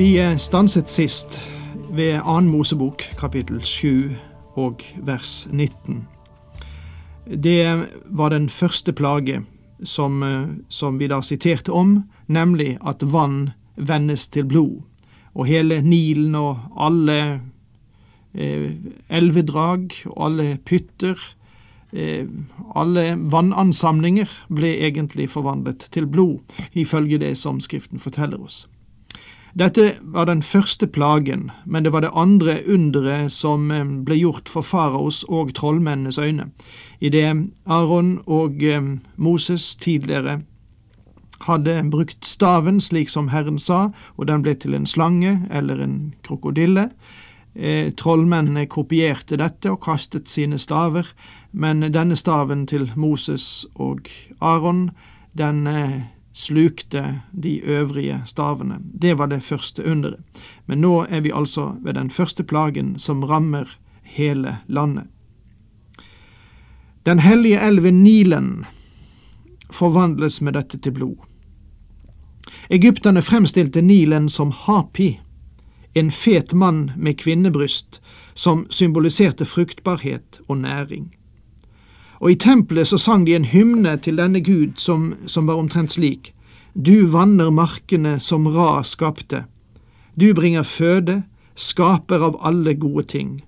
Vi stanset sist ved 2. Mosebok kapittel 7 og vers 19. Det var den første plage som, som vi da siterte om, nemlig at vann vendes til blod. Og hele Nilen og alle eh, elvedrag og alle pytter, eh, alle vannansamlinger, ble egentlig forvandlet til blod, ifølge det som Skriften forteller oss. Dette var den første plagen, men det var det andre underet som eh, ble gjort for faraos og trollmennenes øyne, idet Aron og eh, Moses tidligere hadde brukt staven slik som Herren sa, og den ble til en slange eller en krokodille. Eh, trollmennene kopierte dette og kastet sine staver, men denne staven til Moses og Aron, den slukte de øvrige stavene. Det var det første underet. Men nå er vi altså ved den første plagen som rammer hele landet. Den hellige elven Nilen forvandles med dette til blod. Egypterne fremstilte Nilen som Hapi, en fet mann med kvinnebryst, som symboliserte fruktbarhet og næring. Og i tempelet så sang de en hymne til denne Gud som, som var omtrent slik. Du vanner markene som Ra skapte. Du bringer føde, skaper av alle gode ting.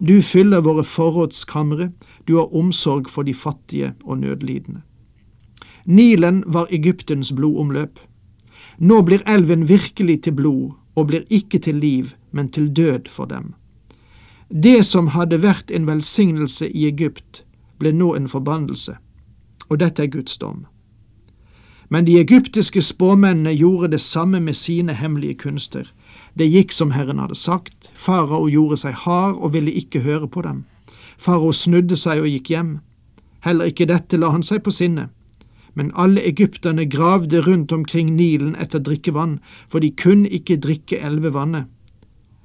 Du fyller våre forrådskamre, du har omsorg for de fattige og nødlidende. Nilen var Egyptens blodomløp. Nå blir elven virkelig til blod, og blir ikke til liv, men til død for dem. Det som hadde vært en velsignelse i Egypt, ble nå en forbannelse, og dette er Guds dom. Men de egyptiske spåmennene gjorde det samme med sine hemmelige kunster. Det gikk som Herren hadde sagt, farao gjorde seg hard og ville ikke høre på dem. Farao snudde seg og gikk hjem. Heller ikke dette la han seg på sinne. Men alle egypterne gravde rundt omkring Nilen etter drikkevann, for de kunne ikke drikke elvevannet.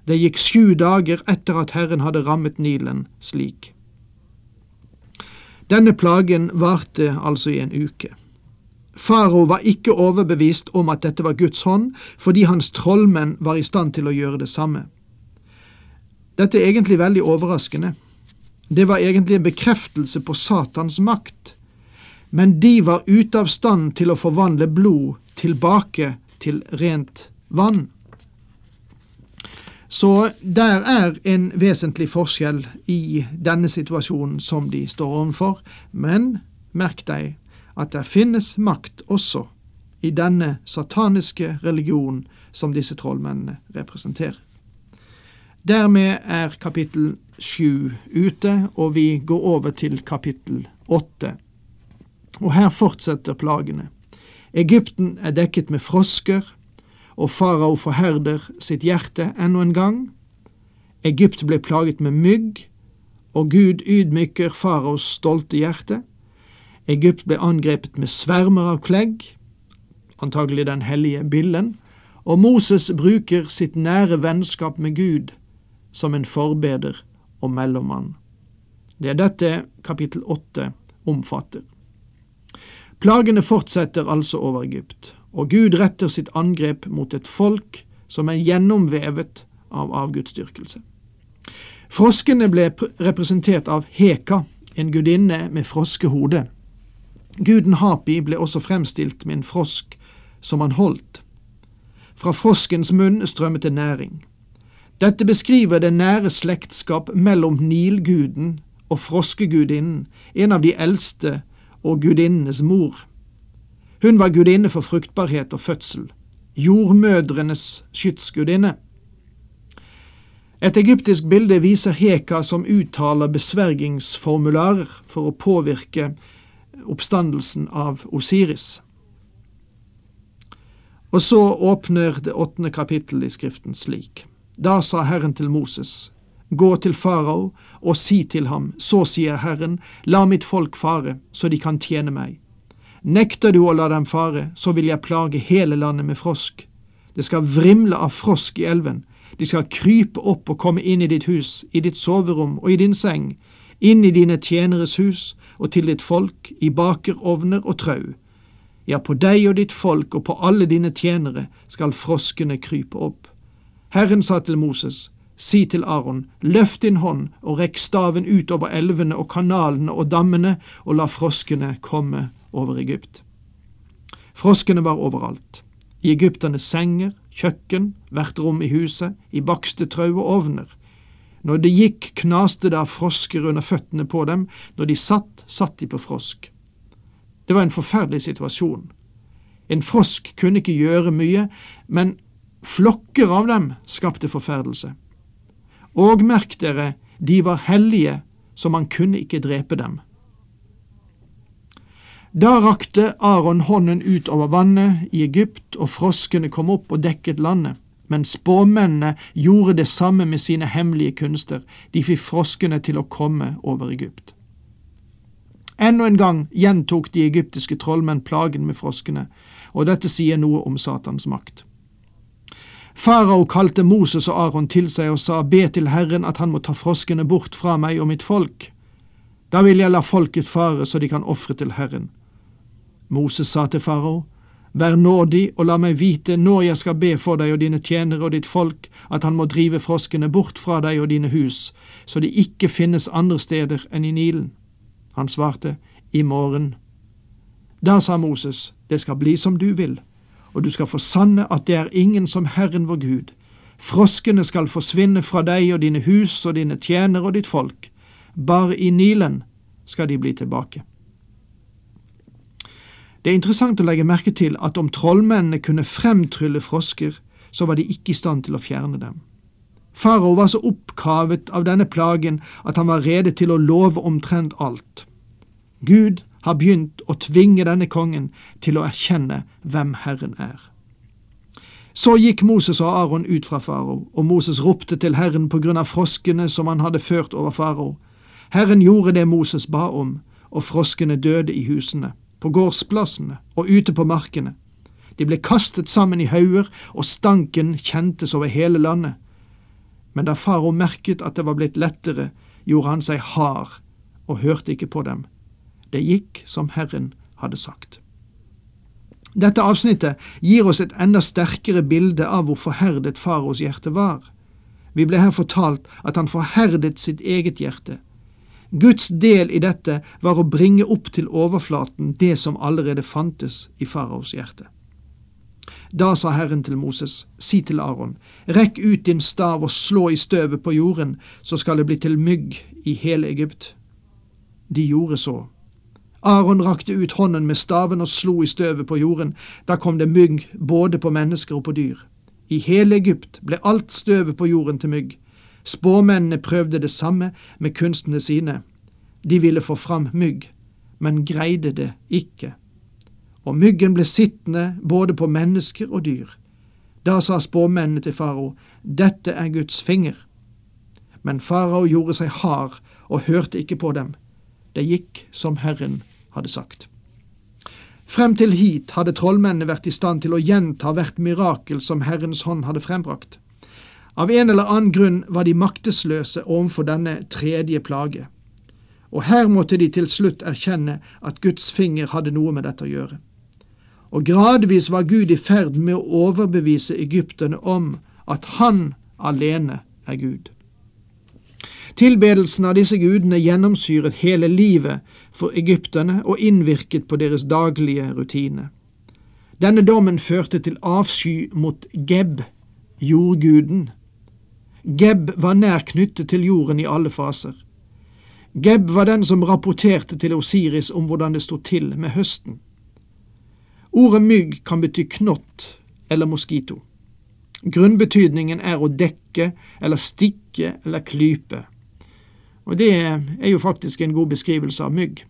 Det gikk sju dager etter at Herren hadde rammet Nilen slik. Denne plagen varte altså i en uke. Farao var ikke overbevist om at dette var Guds hånd, fordi hans trollmenn var i stand til å gjøre det samme. Dette er egentlig veldig overraskende. Det var egentlig en bekreftelse på Satans makt, men de var ute av stand til å forvandle blod tilbake til rent vann. Så der er en vesentlig forskjell i denne situasjonen som de står overfor, men merk deg at det finnes makt også i denne sataniske religionen som disse trollmennene representerer. Dermed er kapittel sju ute, og vi går over til kapittel åtte. Og her fortsetter plagene. Egypten er dekket med frosker, og farao forherder sitt hjerte ennå en gang. Egypt ble plaget med mygg, og Gud ydmyker faraos stolte hjerte. Egypt ble angrepet med svermer av klegg, antagelig den hellige billen, og Moses bruker sitt nære vennskap med Gud som en forbeder og mellommann. Det er dette kapittel åtte omfatter. Plagene fortsetter altså over Egypt, og Gud retter sitt angrep mot et folk som er gjennomvevet av avgudsdyrkelse. Froskene ble representert av Heka, en gudinne med froskehode. Guden Hapi ble også fremstilt med en frosk som han holdt. Fra froskens munn strømmet det næring. Dette beskriver det nære slektskap mellom Nilguden og froskegudinnen, en av de eldste og gudinnenes mor. Hun var gudinne for fruktbarhet og fødsel, jordmødrenes skytsgudinne. Et egyptisk bilde viser Heka som uttaler besvergingsformularer for å påvirke oppstandelsen av Osiris. Og så åpner det åttende kapittel i Skriften slik. Da sa Herren til Moses, Gå til farao og si til ham, så sier Herren, la mitt folk fare, så de kan tjene meg. Nekter du å la dem fare, så vil jeg plage hele landet med frosk. Det skal vrimle av frosk i elven, de skal krype opp og komme inn i ditt hus, i ditt soverom og i din seng, inn i dine tjeneres hus og til ditt folk, i bakerovner og trau. Ja, på deg og ditt folk og på alle dine tjenere skal froskene krype opp. Herren sa til Moses, Si til Aron, løft din hånd og rekk staven ut over elvene og kanalene og dammene, og la froskene komme over Egypt. Froskene var overalt, i egypternes senger, kjøkken, hvert rom i huset, i bakste trau og ovner. Når de gikk, knaste det av frosker under føttene på dem, når de satt, satt de på frosk. Det var en forferdelig situasjon. En frosk kunne ikke gjøre mye, men flokker av dem skapte forferdelse. Og merk dere, de var hellige, så man kunne ikke drepe dem. Da rakte Aron hånden ut over vannet i Egypt, og froskene kom opp og dekket landet. Men spåmennene gjorde det samme med sine hemmelige kunster, de fikk froskene til å komme over Egypt. Enda en gang gjentok de egyptiske trollmenn plagen med froskene, og dette sier noe om Satans makt. Farao kalte Moses og Aron til seg og sa, Be til Herren at han må ta froskene bort fra meg og mitt folk. Da vil jeg la folket fare så de kan ofre til Herren. Moses sa til farao, Vær nådig og la meg vite når jeg skal be for deg og dine tjenere og ditt folk, at han må drive froskene bort fra deg og dine hus, så de ikke finnes andre steder enn i Nilen. Han svarte, I morgen. Da sa Moses, Det skal bli som du vil og du skal forsanne at det er ingen som Herren vår Gud. Froskene skal forsvinne fra deg og dine hus og dine tjenere og ditt folk. Bare i Nilen skal de bli tilbake. Det er interessant å legge merke til at om trollmennene kunne fremtrylle frosker, så var de ikke i stand til å fjerne dem. Farao var så oppkavet av denne plagen at han var rede til å love omtrent alt. Gud har begynt å tvinge denne kongen til å erkjenne hvem Herren er. Så gikk Moses og Aron ut fra farao, og Moses ropte til Herren på grunn av froskene som han hadde ført over farao. Herren gjorde det Moses ba om, og froskene døde i husene, på gårdsplassene og ute på markene. De ble kastet sammen i hauger, og stanken kjentes over hele landet. Men da farao merket at det var blitt lettere, gjorde han seg hard og hørte ikke på dem. Det gikk som Herren hadde sagt. Dette avsnittet gir oss et enda sterkere bilde av hvor forherdet faraos hjerte var. Vi ble her fortalt at han forherdet sitt eget hjerte. Guds del i dette var å bringe opp til overflaten det som allerede fantes i faraos hjerte. Da sa Herren til Moses, si til Aron, rekk ut din stav og slå i støvet på jorden, så skal det bli til mygg i hele Egypt. De gjorde så, Aron rakte ut hånden med staven og slo i støvet på jorden. Da kom det mygg både på mennesker og på dyr. I hele Egypt ble alt støvet på jorden til mygg. Spåmennene prøvde det samme med kunstene sine. De ville få fram mygg, men greide det ikke. Og myggen ble sittende både på mennesker og dyr. Da sa spåmennene til farao, dette er Guds finger. Men farao gjorde seg hard og hørte ikke på dem. Det gikk som Herren hadde sagt. Frem til hit hadde trollmennene vært i stand til å gjenta hvert mirakel som Herrens hånd hadde frembrakt. Av en eller annen grunn var de maktesløse overfor denne tredje plage, og her måtte de til slutt erkjenne at Guds finger hadde noe med dette å gjøre. Og gradvis var Gud i ferd med å overbevise egypterne om at Han alene er Gud. Tilbedelsen av disse gudene gjennomsyret hele livet for egypterne og innvirket på deres daglige rutine. Denne dommen førte til avsky mot Geb, jordguden. Geb var nær knyttet til jorden i alle faser. Geb var den som rapporterte til Osiris om hvordan det sto til med høsten. Ordet mygg kan bety knott eller moskito. Grunnbetydningen er å dekke eller stikke eller klype og det er jo faktisk en god beskrivelse av mygg.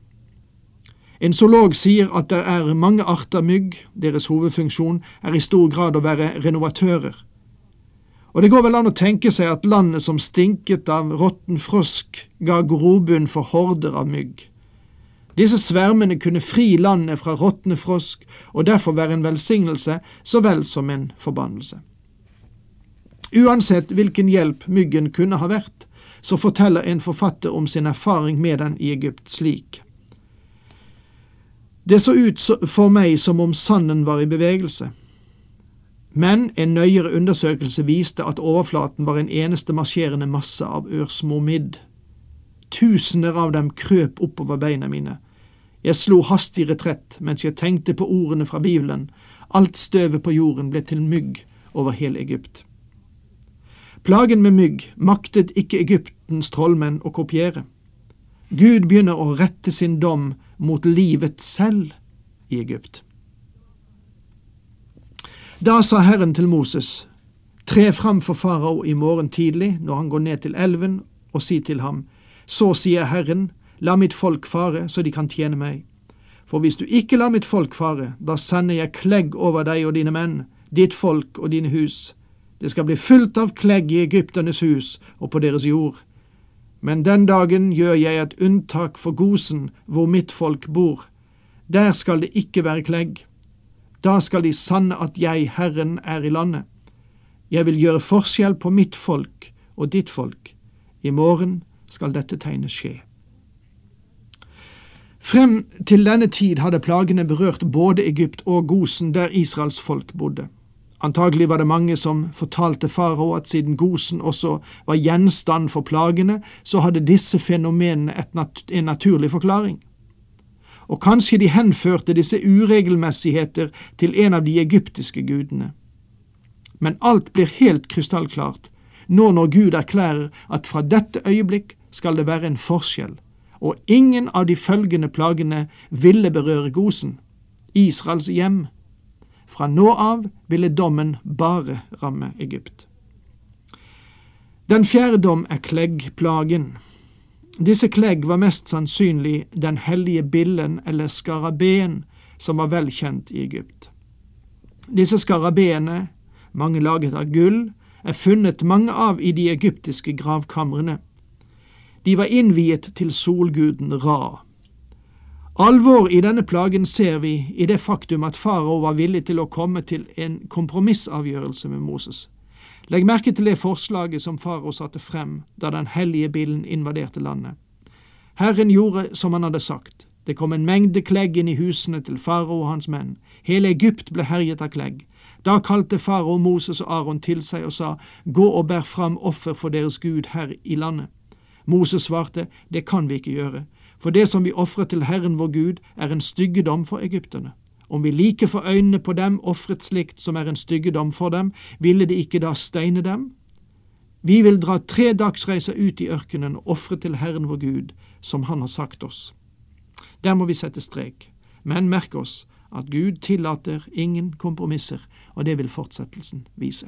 En zoolog sier at det er mange arter mygg, deres hovedfunksjon er i stor grad å være renovatører. Og det går vel an å tenke seg at landet som stinket av råtten frosk, ga grobunn for horder av mygg. Disse svermene kunne fri landet fra råtne frosk, og derfor være en velsignelse så vel som en forbannelse. Uansett hvilken hjelp myggen kunne ha vært, så forteller en forfatter om sin erfaring med den i Egypt slik. Det så ut for meg som om sanden var i bevegelse, men en nøyere undersøkelse viste at overflaten var en eneste marsjerende masse av ørsmå midd. Tusener av dem krøp oppover beina mine. Jeg slo hastig retrett mens jeg tenkte på ordene fra Bibelen, alt støvet på jorden ble til mygg over hele Egypt. Plagen med mygg maktet ikke Egyptens trollmenn å kopiere. Gud begynner å rette sin dom mot livet selv i Egypt. Da sa Herren til Moses, tre fram for farao i morgen tidlig når han går ned til elven, og si til ham, så sier Herren, la mitt folk fare så de kan tjene meg. For hvis du ikke lar mitt folk fare, da sender jeg klegg over deg og dine menn, ditt folk og dine hus. Det skal bli fullt av klegg i egypternes hus og på deres jord. Men den dagen gjør jeg et unntak for Gosen, hvor mitt folk bor. Der skal det ikke være klegg. Da skal de sanne at jeg, Herren, er i landet. Jeg vil gjøre forskjell på mitt folk og ditt folk. I morgen skal dette tegnet skje. Frem til denne tid hadde plagene berørt både Egypt og Gosen, der Israels folk bodde. Antagelig var det mange som fortalte farao at siden Gosen også var gjenstand for plagene, så hadde disse fenomenene nat en naturlig forklaring. Og kanskje de henførte disse uregelmessigheter til en av de egyptiske gudene. Men alt blir helt krystallklart nå når Gud erklærer at fra dette øyeblikk skal det være en forskjell, og ingen av de følgende plagene ville berøre Gosen, Israels hjem. Fra nå av ville dommen bare ramme Egypt. Den fjerde dom er kleggplagen. Disse klegg var mest sannsynlig den hellige billen eller skarabeen som var velkjent i Egypt. Disse skarabeene, mange laget av gull, er funnet mange av i de egyptiske gravkamrene. De var innviet til solguden Ra. Alvor i denne plagen ser vi i det faktum at farao var villig til å komme til en kompromissavgjørelse med Moses. Legg merke til det forslaget som farao satte frem da den hellige billen invaderte landet. Herren gjorde som han hadde sagt. Det kom en mengde klegg inn i husene til farao og hans menn. Hele Egypt ble herjet av klegg. Da kalte farao Moses og Aron til seg og sa, Gå og bær fram offer for deres Gud her i landet. Moses svarte, Det kan vi ikke gjøre, for det som vi ofrer til Herren vår Gud, er en styggedom for egypterne. Om vi like for øynene på dem ofret slikt som er en styggedom for dem, ville de ikke da steine dem? Vi vil dra tre dagsreiser ut i ørkenen og ofre til Herren vår Gud, som Han har sagt oss. Der må vi sette strek, men merk oss at Gud tillater ingen kompromisser, og det vil fortsettelsen vise.